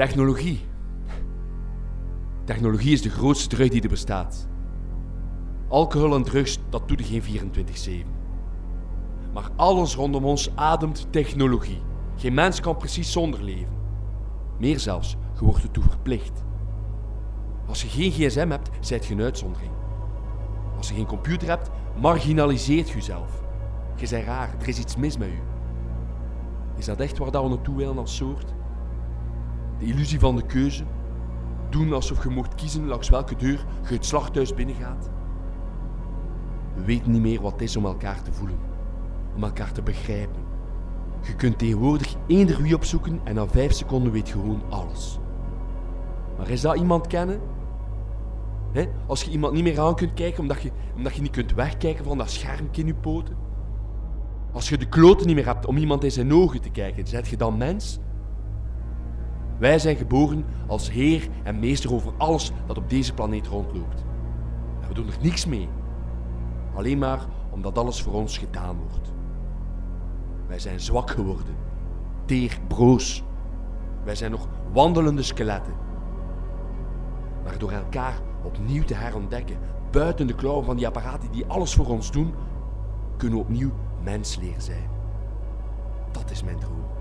Technologie. Technologie is de grootste drug die er bestaat. Alcohol en drugs, dat doet er geen 24-7. Maar alles rondom ons ademt technologie. Geen mens kan precies zonder leven. Meer zelfs, je wordt ertoe verplicht. Als je geen gsm hebt, zijt je een uitzondering. Als je geen computer hebt, marginaliseert je jezelf. Je bent raar, er is iets mis met u. Is dat echt waar dat we naartoe willen als soort? De illusie van de keuze? Doen alsof je mocht kiezen langs welke deur je het slachthuis binnengaat? We weten niet meer wat het is om elkaar te voelen, om elkaar te begrijpen. Je kunt tegenwoordig eender wie opzoeken en na vijf seconden weet je gewoon alles. Maar is dat iemand kennen? Als je iemand niet meer aan kunt kijken omdat je, omdat je niet kunt wegkijken van dat schermpje in je poten? Als je de kloten niet meer hebt om iemand in zijn ogen te kijken, zet je dan mens? Wij zijn geboren als heer en meester over alles dat op deze planeet rondloopt. En we doen er niks mee. Alleen maar omdat alles voor ons gedaan wordt. Wij zijn zwak geworden, teer, broos. Wij zijn nog wandelende skeletten. Maar door elkaar opnieuw te herontdekken, buiten de klauwen van die apparaten die alles voor ons doen, kunnen we opnieuw mens leren zijn. Dat is mijn droom.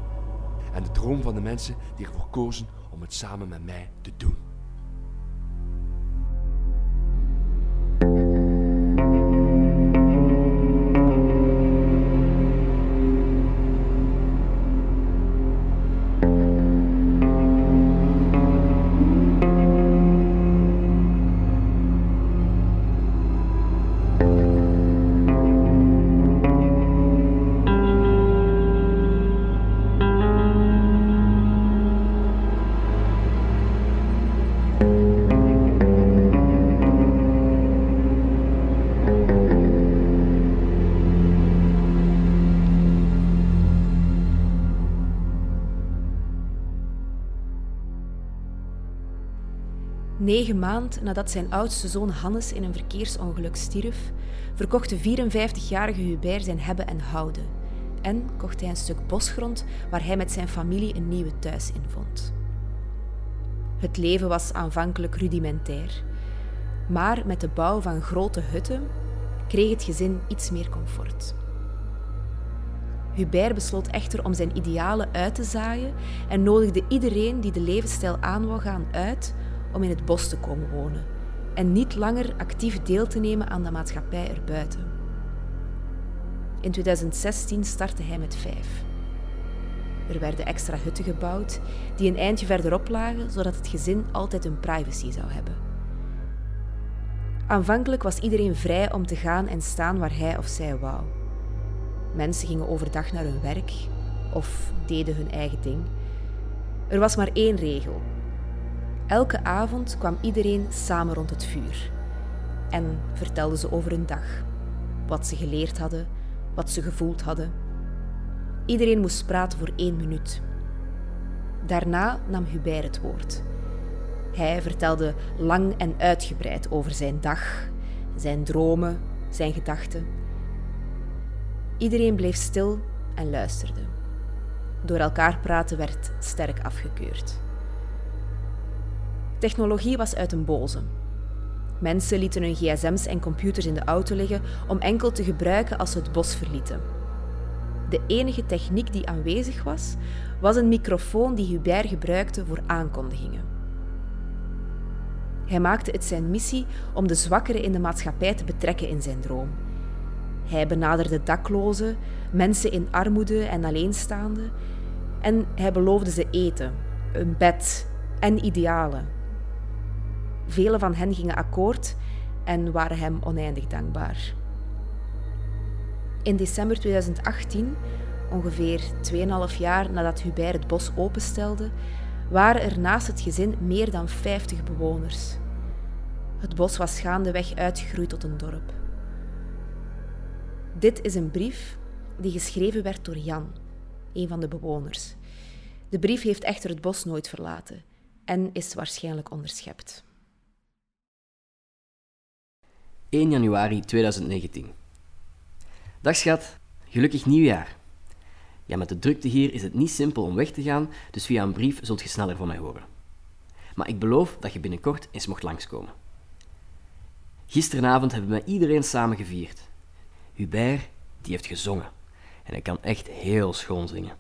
En de droom van de mensen die ervoor kozen om het samen met mij te doen. Negen maand nadat zijn oudste zoon Hannes in een verkeersongeluk stierf, verkocht de 54-jarige Hubert zijn hebben en houden en kocht hij een stuk bosgrond waar hij met zijn familie een nieuwe thuis in vond. Het leven was aanvankelijk rudimentair, maar met de bouw van grote hutten kreeg het gezin iets meer comfort. Hubert besloot echter om zijn idealen uit te zaaien en nodigde iedereen die de levensstijl aan wou gaan uit om in het bos te komen wonen en niet langer actief deel te nemen aan de maatschappij erbuiten. In 2016 startte hij met vijf. Er werden extra hutten gebouwd die een eindje verderop lagen, zodat het gezin altijd een privacy zou hebben. Aanvankelijk was iedereen vrij om te gaan en staan waar hij of zij wou. Mensen gingen overdag naar hun werk of deden hun eigen ding. Er was maar één regel: Elke avond kwam iedereen samen rond het vuur en vertelden ze over hun dag, wat ze geleerd hadden, wat ze gevoeld hadden. Iedereen moest praten voor één minuut. Daarna nam Hubert het woord. Hij vertelde lang en uitgebreid over zijn dag, zijn dromen, zijn gedachten. Iedereen bleef stil en luisterde. Door elkaar praten werd sterk afgekeurd. Technologie was uit een boze. Mensen lieten hun gsm's en computers in de auto liggen om enkel te gebruiken als ze het bos verlieten. De enige techniek die aanwezig was, was een microfoon die Hubert gebruikte voor aankondigingen. Hij maakte het zijn missie om de zwakkeren in de maatschappij te betrekken in zijn droom. Hij benaderde daklozen, mensen in armoede en alleenstaanden en hij beloofde ze eten, een bed en idealen Velen van hen gingen akkoord en waren hem oneindig dankbaar. In december 2018, ongeveer 2,5 jaar nadat Hubert het bos openstelde, waren er naast het gezin meer dan 50 bewoners. Het bos was gaandeweg uitgegroeid tot een dorp. Dit is een brief die geschreven werd door Jan, een van de bewoners. De brief heeft echter het bos nooit verlaten en is waarschijnlijk onderschept. 1 januari 2019. Dag schat, gelukkig nieuwjaar. Ja, met de drukte hier is het niet simpel om weg te gaan, dus via een brief zult je sneller van mij horen. Maar ik beloof dat je binnenkort eens mocht langskomen. Gisteravond hebben we iedereen samen gevierd. Hubert, die heeft gezongen. En hij kan echt heel schoon zingen.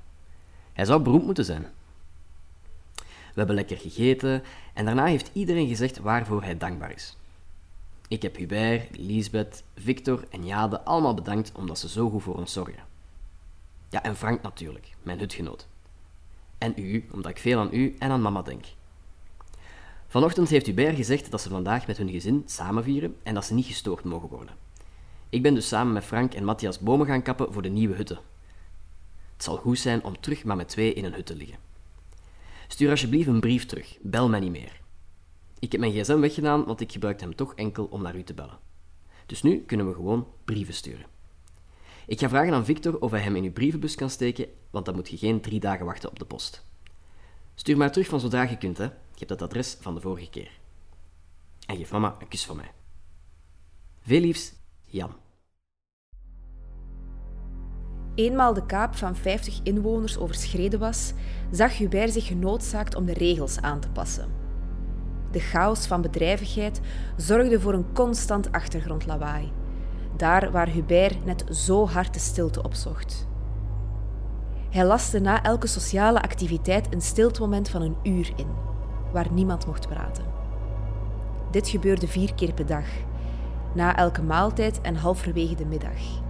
Hij zou beroemd moeten zijn. We hebben lekker gegeten en daarna heeft iedereen gezegd waarvoor hij dankbaar is. Ik heb Hubert, Lisbeth, Victor en Jade allemaal bedankt omdat ze zo goed voor ons zorgen. Ja, en Frank natuurlijk, mijn hutgenoot. En u, omdat ik veel aan u en aan mama denk. Vanochtend heeft Hubert gezegd dat ze vandaag met hun gezin samen vieren en dat ze niet gestoord mogen worden. Ik ben dus samen met Frank en Matthias bomen gaan kappen voor de nieuwe hutten. Het zal goed zijn om terug maar met twee in een hut te liggen. Stuur alsjeblieft een brief terug, bel mij niet meer. Ik heb mijn gsm weggedaan, want ik gebruikte hem toch enkel om naar u te bellen. Dus nu kunnen we gewoon brieven sturen. Ik ga vragen aan Victor of hij hem in uw brievenbus kan steken, want dan moet je geen drie dagen wachten op de post. Stuur maar terug van zodra je kunt, hè. Je hebt het adres van de vorige keer. En geef mama een kus van mij. Veel liefs, Jan. Eenmaal de kaap van 50 inwoners overschreden was, zag Hubert zich genoodzaakt om de regels aan te passen. De chaos van bedrijvigheid zorgde voor een constant achtergrondlawaai, daar waar Hubert net zo hard de stilte opzocht. Hij laste na elke sociale activiteit een stiltemoment van een uur in, waar niemand mocht praten. Dit gebeurde vier keer per dag, na elke maaltijd en halverwege de middag.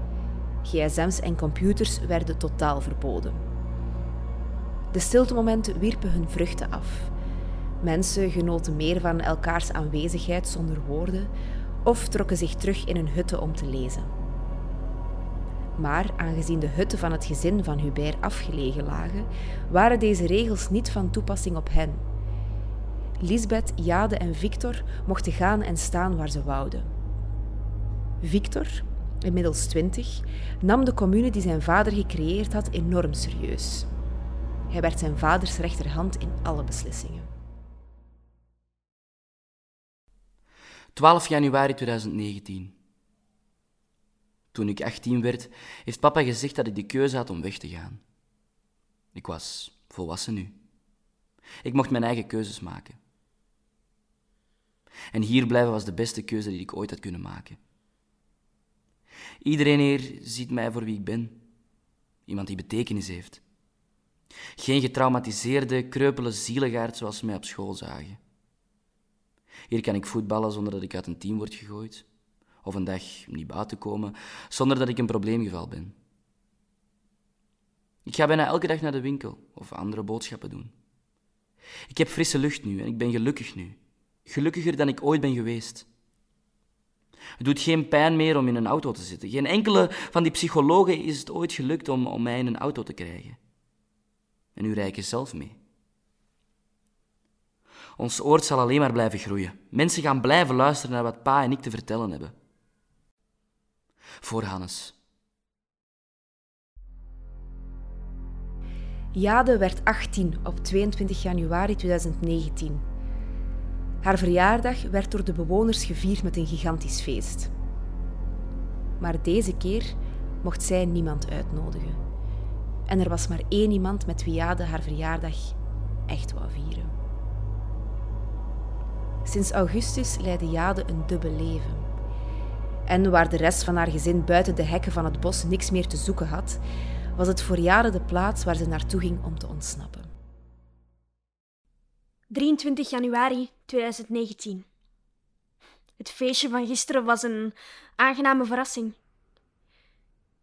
GSM's en computers werden totaal verboden. De stiltemomenten wierpen hun vruchten af. Mensen genoten meer van elkaars aanwezigheid zonder woorden of trokken zich terug in hun hutten om te lezen. Maar aangezien de hutten van het gezin van Hubert afgelegen lagen, waren deze regels niet van toepassing op hen. Lisbeth, Jade en Victor mochten gaan en staan waar ze wouden. Victor, inmiddels twintig, nam de commune die zijn vader gecreëerd had enorm serieus. Hij werd zijn vaders rechterhand in alle beslissingen. 12 januari 2019. Toen ik 18 werd, heeft papa gezegd dat ik de keuze had om weg te gaan. Ik was volwassen nu. Ik mocht mijn eigen keuzes maken. En hier blijven was de beste keuze die ik ooit had kunnen maken. Iedereen hier ziet mij voor wie ik ben. Iemand die betekenis heeft. Geen getraumatiseerde, kreupele zieligaard zoals ze mij op school zagen. Hier kan ik voetballen zonder dat ik uit een team word gegooid. Of een dag niet buiten komen zonder dat ik een probleemgeval ben. Ik ga bijna elke dag naar de winkel of andere boodschappen doen. Ik heb frisse lucht nu en ik ben gelukkig nu. Gelukkiger dan ik ooit ben geweest. Het doet geen pijn meer om in een auto te zitten. Geen enkele van die psychologen is het ooit gelukt om, om mij in een auto te krijgen. En nu rijd ik zelf mee. Ons oord zal alleen maar blijven groeien. Mensen gaan blijven luisteren naar wat pa en ik te vertellen hebben. Voor Hannes. Jade werd 18 op 22 januari 2019. Haar verjaardag werd door de bewoners gevierd met een gigantisch feest. Maar deze keer mocht zij niemand uitnodigen. En er was maar één iemand met wie Jade haar verjaardag echt wou vieren. Sinds augustus leidde Jade een dubbel leven. En waar de rest van haar gezin buiten de hekken van het bos niks meer te zoeken had, was het voor Jade de plaats waar ze naartoe ging om te ontsnappen. 23 januari 2019. Het feestje van gisteren was een aangename verrassing.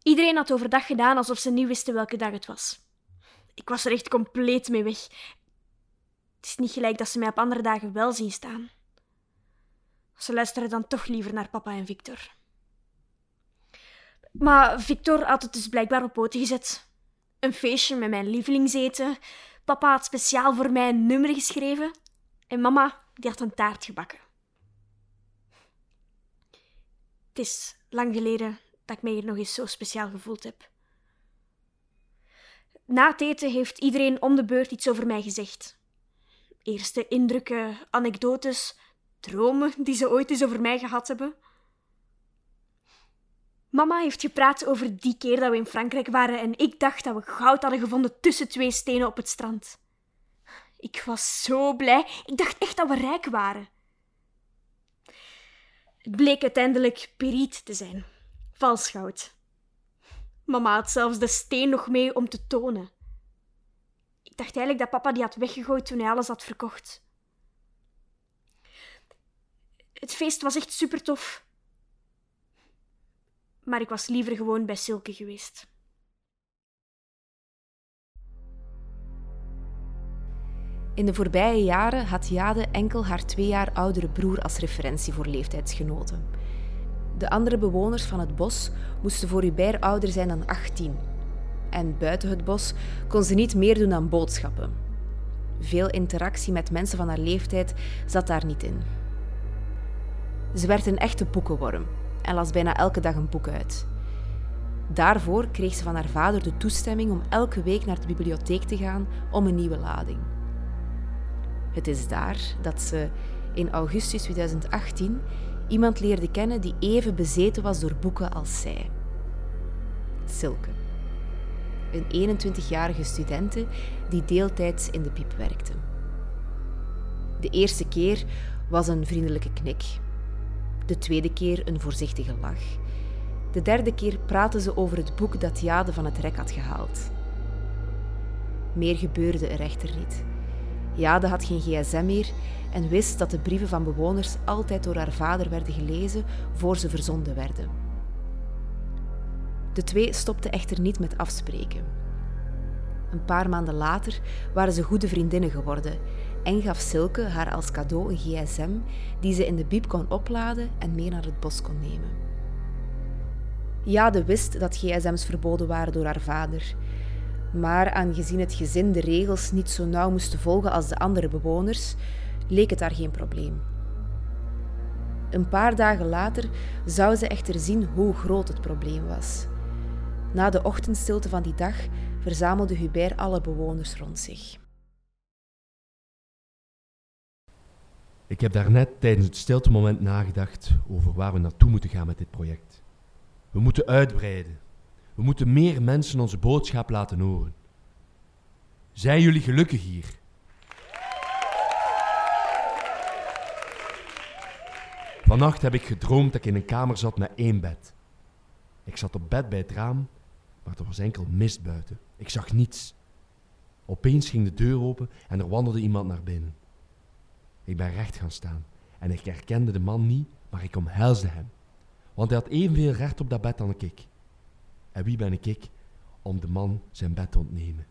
Iedereen had overdag gedaan alsof ze niet wisten welke dag het was. Ik was er echt compleet mee weg. Het is niet gelijk dat ze mij op andere dagen wel zien staan. Ze luisteren dan toch liever naar papa en Victor. Maar Victor had het dus blijkbaar op poten gezet. Een feestje met mijn lievelingseten. Papa had speciaal voor mij een nummer geschreven. En mama die had een taart gebakken. Het is lang geleden dat ik mij hier nog eens zo speciaal gevoeld heb. Na het eten heeft iedereen om de beurt iets over mij gezegd. Eerste indrukken, anekdotes, dromen die ze ooit eens over mij gehad hebben. Mama heeft gepraat over die keer dat we in Frankrijk waren en ik dacht dat we goud hadden gevonden tussen twee stenen op het strand. Ik was zo blij. Ik dacht echt dat we rijk waren. Het bleek uiteindelijk periet te zijn. Vals goud. Mama had zelfs de steen nog mee om te tonen. Ik dacht eigenlijk dat papa die had weggegooid toen hij alles had verkocht. Het feest was echt super tof. Maar ik was liever gewoon bij Silke geweest. In de voorbije jaren had Jade enkel haar twee jaar oudere broer als referentie voor leeftijdsgenoten. De andere bewoners van het bos moesten voor Hubert ouder zijn dan 18. En buiten het bos kon ze niet meer doen dan boodschappen. Veel interactie met mensen van haar leeftijd zat daar niet in. Ze werd een echte boekenworm en las bijna elke dag een boek uit. Daarvoor kreeg ze van haar vader de toestemming om elke week naar de bibliotheek te gaan om een nieuwe lading. Het is daar dat ze in augustus 2018 iemand leerde kennen die even bezeten was door boeken als zij. Silke. Een 21-jarige studente die deeltijds in de piep werkte. De eerste keer was een vriendelijke knik. De tweede keer een voorzichtige lach. De derde keer praten ze over het boek dat Jade van het rek had gehaald. Meer gebeurde er echter niet. Jade had geen gsm meer en wist dat de brieven van bewoners altijd door haar vader werden gelezen voor ze verzonden werden. De twee stopten echter niet met afspreken. Een paar maanden later waren ze goede vriendinnen geworden en gaf Silke haar als cadeau een gsm die ze in de biep kon opladen en mee naar het bos kon nemen. Jade wist dat gsm's verboden waren door haar vader maar aangezien het gezin de regels niet zo nauw moest volgen als de andere bewoners, leek het daar geen probleem. Een paar dagen later zou ze echter zien hoe groot het probleem was. Na de ochtendstilte van die dag verzamelde Hubert alle bewoners rond zich. Ik heb daarnet tijdens het stiltemoment nagedacht over waar we naartoe moeten gaan met dit project. We moeten uitbreiden. We moeten meer mensen onze boodschap laten horen. Zijn jullie gelukkig hier? Vannacht heb ik gedroomd dat ik in een kamer zat met één bed. Ik zat op bed bij het raam, maar er was enkel mist buiten. Ik zag niets. Opeens ging de deur open en er wandelde iemand naar binnen. Ik ben recht gaan staan en ik herkende de man niet, maar ik omhelsde hem. Want hij had evenveel recht op dat bed dan ik. En wie ben ik om de man zijn bed te ontnemen?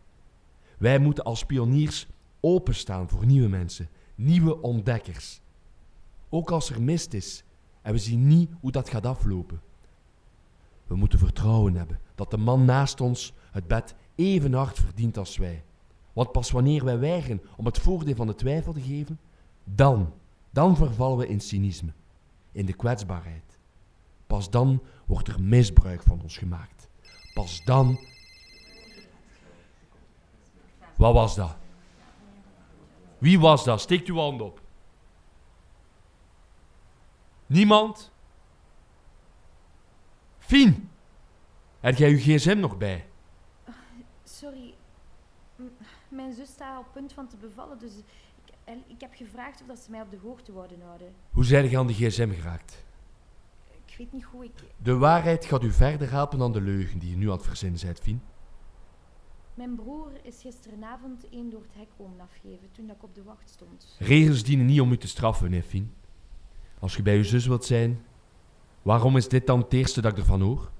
Wij moeten als pioniers openstaan voor nieuwe mensen, nieuwe ontdekkers. Ook als er mist is en we zien niet hoe dat gaat aflopen. We moeten vertrouwen hebben dat de man naast ons het bed even hard verdient als wij. Want pas wanneer wij weigeren om het voordeel van de twijfel te geven, dan, dan vervallen we in cynisme, in de kwetsbaarheid. Pas dan wordt er misbruik van ons gemaakt. Pas dan. Wat was dat? Wie was dat? Steekt uw hand op. Niemand? Fien, heb jij uw gsm nog bij? Sorry, mijn zus staat op punt van te bevallen, dus en ik heb gevraagd of dat ze mij op de hoogte wouden houden. Hoe zijn je aan de gsm geraakt? Ik weet niet hoe ik... De waarheid gaat u verder helpen dan de leugen die je nu aan het verzinnen bent, Fien. Mijn broer is gisteravond één door het hek komen afgeven toen ik op de wacht stond. Regels dienen niet om u te straffen, hè, Fien. Als je bij uw zus wilt zijn, waarom is dit dan het eerste dat ik ervan hoor?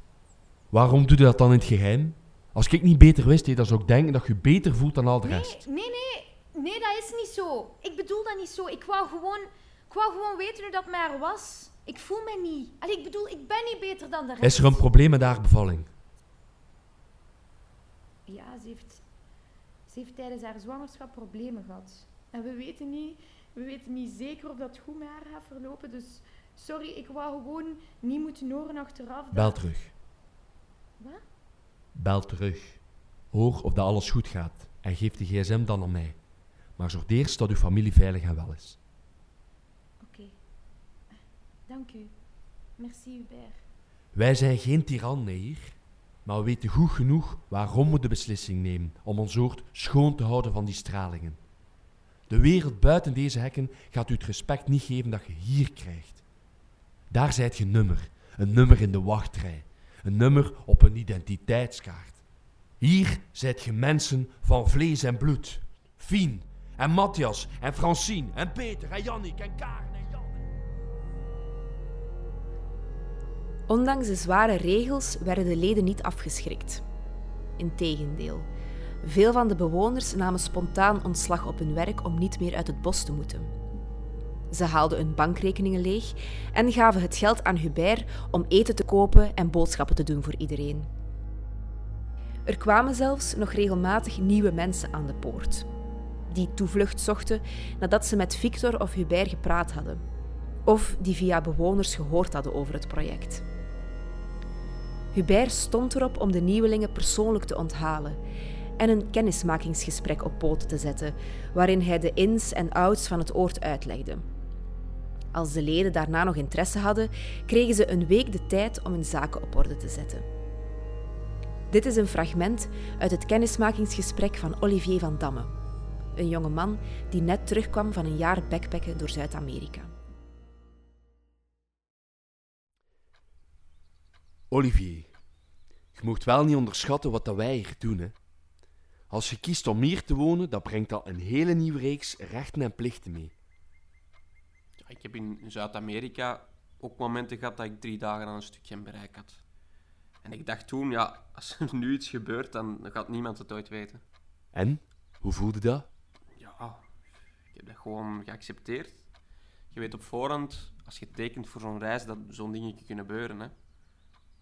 Waarom doe je dat dan in het geheim? Als ik niet beter wist, hè, dan zou ik denken dat je beter voelt dan al de rest. Nee, nee, nee. Dat is niet zo. Ik bedoel dat niet zo. Ik wou gewoon, ik wou gewoon weten hoe dat met haar was. Ik voel me niet. Allee, ik bedoel, ik ben niet beter dan de rest. Is er een probleem met haar bevalling? Ja, ze heeft, ze heeft tijdens haar zwangerschap problemen gehad. En we weten niet, we weten niet zeker of dat goed met haar gaat verlopen. Dus sorry, ik wou gewoon niet moeten horen achteraf. dat- Bel terug. Wat? Bel terug. Hoor of dat alles goed gaat en geef de gsm dan aan mij. Maar zorg eerst dat uw familie veilig en wel is. Oké. Dank u. Merci, Hubert. Wij zijn geen tiran, hier. Maar we weten goed genoeg waarom we de beslissing nemen om ons oord schoon te houden van die stralingen. De wereld buiten deze hekken gaat u het respect niet geven dat je hier krijgt. Daar zijt je nummer, een nummer in de wachtrij, een nummer op een identiteitskaart. Hier zijt je mensen van vlees en bloed. Fien en Matthias en Francine en Peter en Jannik en Karen en Jan. Ondanks de zware regels werden de leden niet afgeschrikt. Integendeel, veel van de bewoners namen spontaan ontslag op hun werk om niet meer uit het bos te moeten. Ze haalden hun bankrekeningen leeg en gaven het geld aan Hubert om eten te kopen en boodschappen te doen voor iedereen. Er kwamen zelfs nog regelmatig nieuwe mensen aan de poort, die toevlucht zochten nadat ze met Victor of Hubert gepraat hadden, of die via bewoners gehoord hadden over het project. Hubert stond erop om de nieuwelingen persoonlijk te onthalen en een kennismakingsgesprek op poten te zetten, waarin hij de ins en outs van het oord uitlegde. Als de leden daarna nog interesse hadden, kregen ze een week de tijd om hun zaken op orde te zetten. Dit is een fragment uit het kennismakingsgesprek van Olivier van Damme, een jonge man die net terugkwam van een jaar backpacken door Zuid-Amerika. Olivier, je mocht wel niet onderschatten wat dat wij hier doen. Hè. Als je kiest om hier te wonen, dan brengt dat een hele nieuwe reeks rechten en plichten mee. Ja, ik heb in Zuid-Amerika ook momenten gehad dat ik drie dagen aan een stukje bereik had. En ik dacht toen, ja, als er nu iets gebeurt, dan gaat niemand het ooit weten. En? Hoe voelde dat? Ja, ik heb dat gewoon geaccepteerd. Je weet op voorhand, als je tekent voor zo'n reis, dat zo'n dingen kunnen gebeuren. Hè.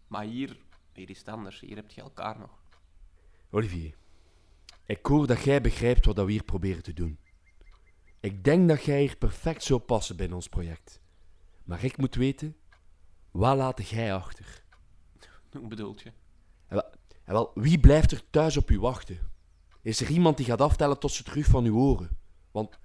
Maar hier, hier is het anders. Hier heb je elkaar nog. Olivier, ik hoor dat jij begrijpt wat we hier proberen te doen. Ik denk dat jij hier perfect zou passen binnen ons project. Maar ik moet weten, wat laat jij achter? Hoe bedoelt je? En wel, en wel, wie blijft er thuis op u wachten? Is er iemand die gaat aftellen tot ze terug van u horen? Want,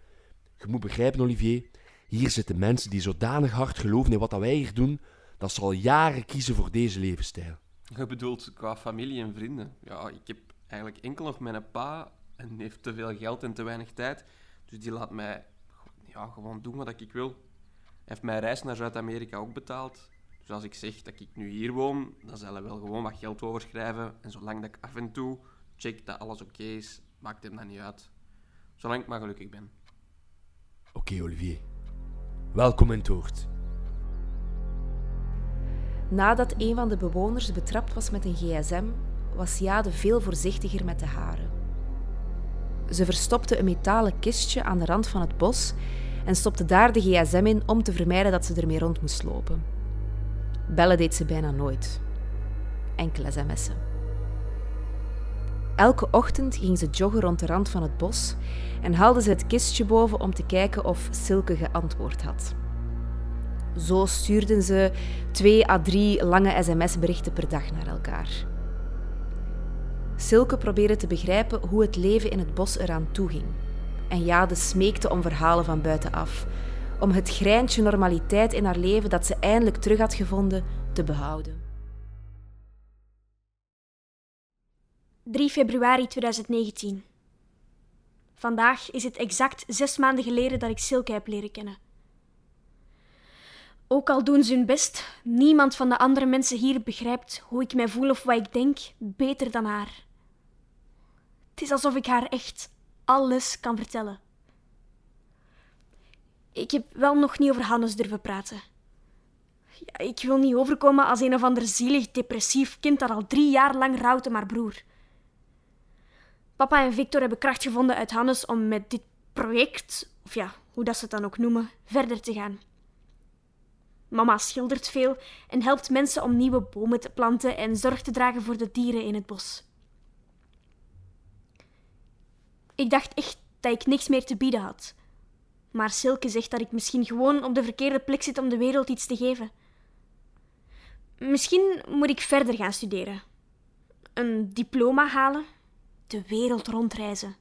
je moet begrijpen, Olivier, hier zitten mensen die zodanig hard geloven in wat dat wij hier doen, dat ze al jaren kiezen voor deze levensstijl. Je bedoelt qua familie en vrienden. Ja, ik heb eigenlijk enkel nog mijn pa en heeft te veel geld en te weinig tijd. Dus die laat mij ja, gewoon doen wat ik wil. Hij heeft mijn reis naar Zuid-Amerika ook betaald. Dus als ik zeg dat ik nu hier woon, dan zal hij wel gewoon wat geld overschrijven. En zolang dat ik af en toe check dat alles oké is, maakt hem dat niet uit. Zolang ik maar gelukkig ben. Oké, Olivier. Welkom in het oord. Nadat een van de bewoners betrapt was met een gsm, was Jade veel voorzichtiger met de haren. Ze verstopte een metalen kistje aan de rand van het bos en stopte daar de gsm in om te vermijden dat ze ermee rond moest lopen. Bellen deed ze bijna nooit. Enkele sms'en. Elke ochtend ging ze joggen rond de rand van het bos en haalde ze het kistje boven om te kijken of Silke geantwoord had. Zo stuurden ze twee à drie lange sms-berichten per dag naar elkaar. Silke probeerde te begrijpen hoe het leven in het bos eraan toeging. En Jade smeekte om verhalen van buitenaf, om het greintje normaliteit in haar leven dat ze eindelijk terug had gevonden te behouden. 3 februari 2019. Vandaag is het exact zes maanden geleden dat ik Silke heb leren kennen. Ook al doen ze hun best, niemand van de andere mensen hier begrijpt hoe ik mij voel of wat ik denk beter dan haar. Het is alsof ik haar echt alles kan vertellen. Ik heb wel nog niet over Hannes durven praten. Ja, ik wil niet overkomen als een of ander zielig, depressief kind dat al drie jaar lang rouwt om haar broer. Papa en Victor hebben kracht gevonden uit Hannes om met dit project, of ja, hoe dat ze het dan ook noemen, verder te gaan. Mama schildert veel en helpt mensen om nieuwe bomen te planten en zorg te dragen voor de dieren in het bos. Ik dacht echt dat ik niks meer te bieden had. Maar Silke zegt dat ik misschien gewoon op de verkeerde plek zit om de wereld iets te geven. Misschien moet ik verder gaan studeren. Een diploma halen, de wereld rondreizen.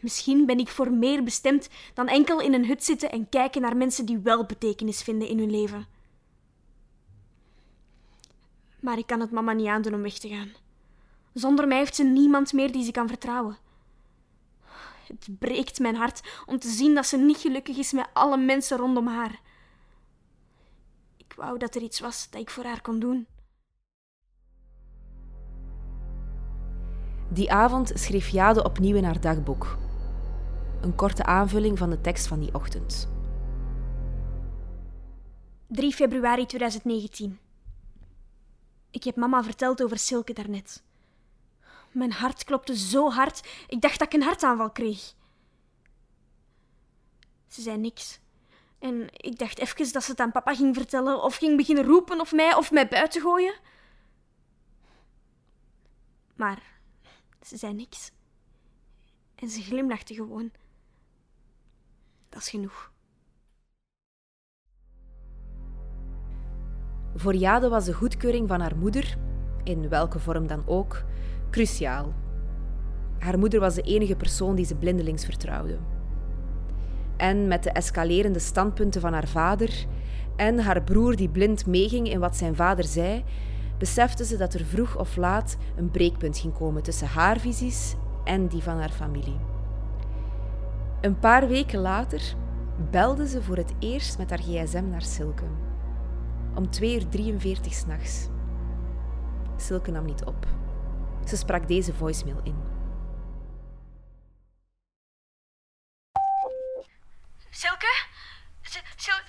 Misschien ben ik voor meer bestemd dan enkel in een hut zitten en kijken naar mensen die wel betekenis vinden in hun leven. Maar ik kan het mama niet aandoen om weg te gaan. Zonder mij heeft ze niemand meer die ze kan vertrouwen. Het breekt mijn hart om te zien dat ze niet gelukkig is met alle mensen rondom haar. Ik wou dat er iets was dat ik voor haar kon doen. Die avond schreef Jade opnieuw in haar dagboek. Een korte aanvulling van de tekst van die ochtend. 3 februari 2019. Ik heb mama verteld over Silke daarnet. Mijn hart klopte zo hard, ik dacht dat ik een hartaanval kreeg. Ze zei niks. En ik dacht even dat ze het aan papa ging vertellen, of ging beginnen roepen of mij, of mij buiten gooien. Maar ze zei niks. En ze glimlachte gewoon. Dat is genoeg. Voor Jade was de goedkeuring van haar moeder, in welke vorm dan ook, cruciaal. Haar moeder was de enige persoon die ze blindelings vertrouwde. En met de escalerende standpunten van haar vader en haar broer die blind meeging in wat zijn vader zei, besefte ze dat er vroeg of laat een breekpunt ging komen tussen haar visies en die van haar familie. Een paar weken later belde ze voor het eerst met haar gsm naar Silke. Om 2 uur 43 s'nachts. Silke nam niet op. Ze sprak deze voicemail in. Silke? Sil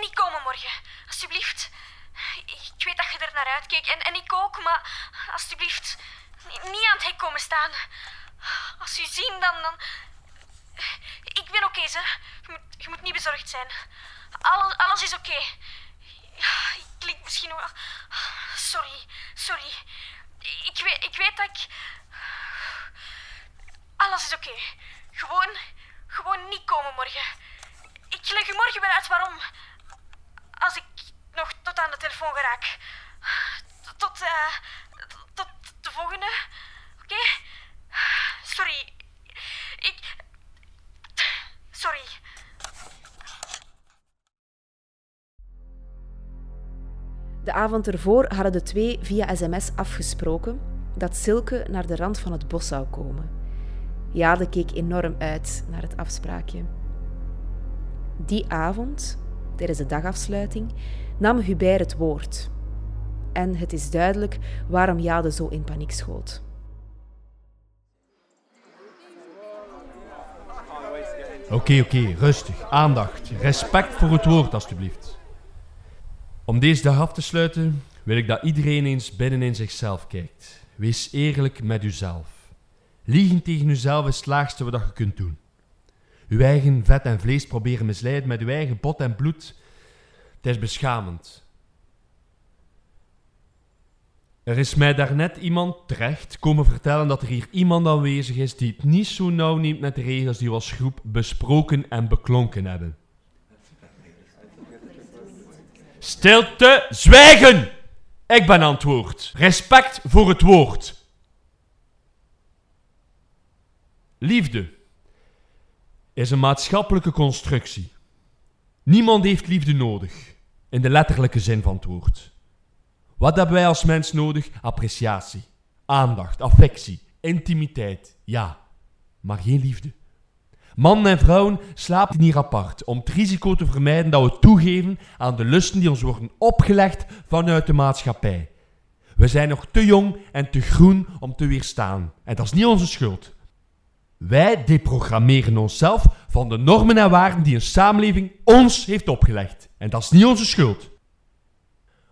niet komen morgen, alsjeblieft. Ik weet dat je er naar uitkeek en, en ik ook, maar alsjeblieft, niet aan het hek komen staan. Als u zien, dan. dan... Ik ben oké, ze. Je moet, je moet niet bezorgd zijn. Alles, alles is oké. Ik klink misschien wel. Sorry, sorry. Ik weet, ik weet dat ik. Alles is oké. Gewoon, gewoon niet komen morgen. Ik leg u morgen wel uit waarom. Als ik nog tot aan de telefoon geraak. Tot, uh, tot de volgende. Oké? Sorry. Ik. Sorry. De avond ervoor hadden de twee via sms afgesproken dat Silke naar de rand van het bos zou komen. Jade keek enorm uit naar het afspraakje. Die avond, tijdens de dagafsluiting, nam Hubert het woord. En het is duidelijk waarom Jade zo in paniek schoot. Oké, oké, rustig. Aandacht. Respect voor het woord, alstublieft. Om deze dag af te sluiten, wil ik dat iedereen eens binnen in zichzelf kijkt. Wees eerlijk met uzelf. Liegen tegen uzelf is het laagste wat je kunt doen. Uw eigen vet en vlees proberen misleiden met uw eigen bot en bloed, het is beschamend. Er is mij daarnet iemand terecht komen vertellen dat er hier iemand aanwezig is die het niet zo nauw neemt met de regels die we als groep besproken en beklonken hebben. Stilte, zwijgen! Ik ben antwoord. Respect voor het woord. Liefde is een maatschappelijke constructie. Niemand heeft liefde nodig, in de letterlijke zin van het woord. Wat hebben wij als mens nodig? Appreciatie, aandacht, affectie, intimiteit, ja, maar geen liefde. Mannen en vrouwen slapen hier apart om het risico te vermijden dat we toegeven aan de lusten die ons worden opgelegd vanuit de maatschappij. We zijn nog te jong en te groen om te weerstaan. En dat is niet onze schuld. Wij deprogrammeren onszelf van de normen en waarden die een samenleving ons heeft opgelegd. En dat is niet onze schuld.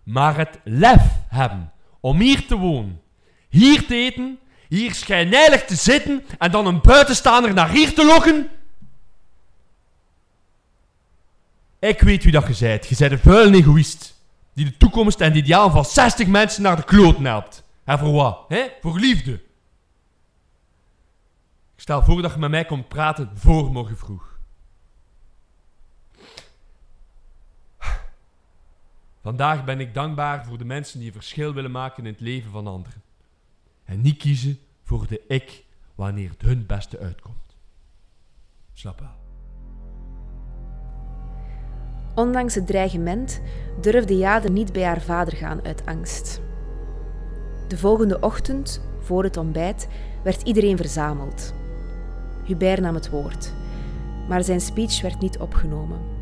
Maar het lef hebben om hier te wonen, hier te eten, hier schijnheilig te zitten en dan een buitenstaander naar hier te lokken. Ik weet wie dat je zijt. Je bent een vuile egoïst. Die de toekomst en de ideaal van 60 mensen naar de kloot helpt. En voor wat? Hè? Voor liefde. Ik stel voor dat je met mij komt praten voor morgen vroeg. Vandaag ben ik dankbaar voor de mensen die verschil willen maken in het leven van anderen. En niet kiezen voor de ik wanneer het hun beste uitkomt. Slap wel. Ondanks het dreigement durfde Jade niet bij haar vader gaan uit angst. De volgende ochtend, voor het ontbijt, werd iedereen verzameld. Hubert nam het woord, maar zijn speech werd niet opgenomen.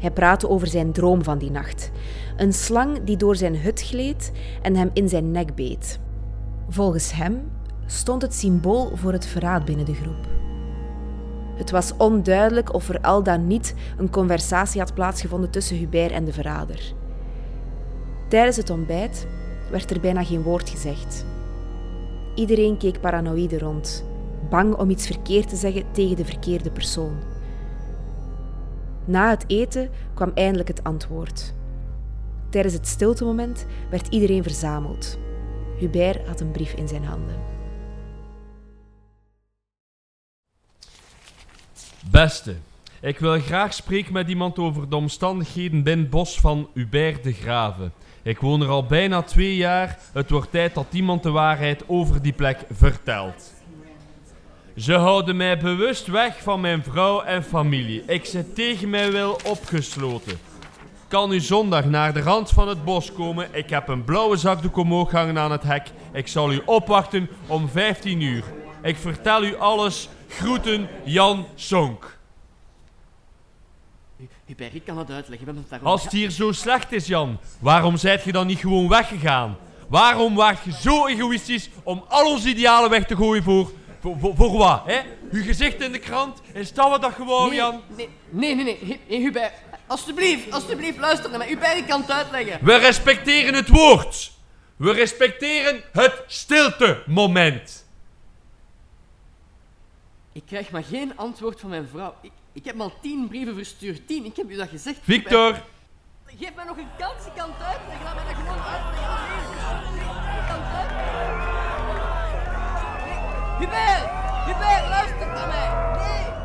Hij praatte over zijn droom van die nacht. Een slang die door zijn hut gleed en hem in zijn nek beet. Volgens hem stond het symbool voor het verraad binnen de groep. Het was onduidelijk of er al dan niet een conversatie had plaatsgevonden tussen Hubert en de verrader. Tijdens het ontbijt werd er bijna geen woord gezegd. Iedereen keek paranoïde rond, bang om iets verkeerd te zeggen tegen de verkeerde persoon. Na het eten kwam eindelijk het antwoord. Tijdens het stiltemoment werd iedereen verzameld. Hubert had een brief in zijn handen. Beste, ik wil graag spreken met iemand over de omstandigheden binnen bos van Hubert de Grave. Ik woon er al bijna twee jaar. Het wordt tijd dat iemand de waarheid over die plek vertelt. Ze houden mij bewust weg van mijn vrouw en familie. Ik zit tegen mijn wil opgesloten. Kan u zondag naar de rand van het bos komen? Ik heb een blauwe zakdoek omhoog hangen aan het hek. Ik zal u opwachten om 15 uur. Ik vertel u alles. Groeten, Jan Sonk. Hubert, ik kan het uitleggen. We hebben het daarover Als het hier zo slecht is, Jan, waarom zijt je dan niet gewoon weggegaan? Waarom waart je zo egoïstisch om al onze idealen weg te gooien voor... Voor, wat, hè? Uw gezicht in de krant? Is dat wat dat gewoon, Nee, Jan? nee, nee, nee, nee. Hubert, alsjeblieft, alsjeblieft, luister naar mij. Hubert, ik kan het uitleggen. We respecteren het woord. We respecteren het stilte-moment. Ik krijg maar geen antwoord van mijn vrouw. Ik, ik heb al tien brieven verstuurd. Tien, ik heb u dat gezegd. Victor, Hubert. Geef mij nog een kans, ik kan het uitleggen. Laat mij dat gewoon uitleggen. Hipel Hipel, loves to come